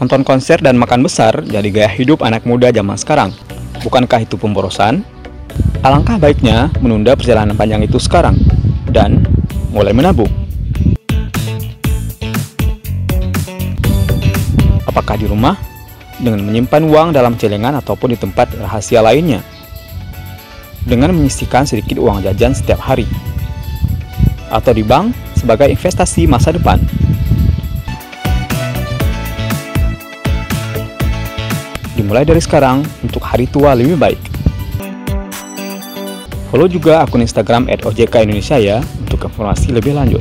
Nonton konser dan makan besar jadi gaya hidup anak muda zaman sekarang. Bukankah itu pemborosan? Alangkah baiknya menunda perjalanan panjang itu sekarang dan mulai menabung. Apakah di rumah? Dengan menyimpan uang dalam celengan ataupun di tempat rahasia lainnya. Dengan menyisihkan sedikit uang jajan setiap hari. Atau di bank sebagai investasi masa depan. Dimulai dari sekarang untuk hari tua lebih baik. Follow juga akun Instagram @ojkindonesia ya untuk informasi lebih lanjut.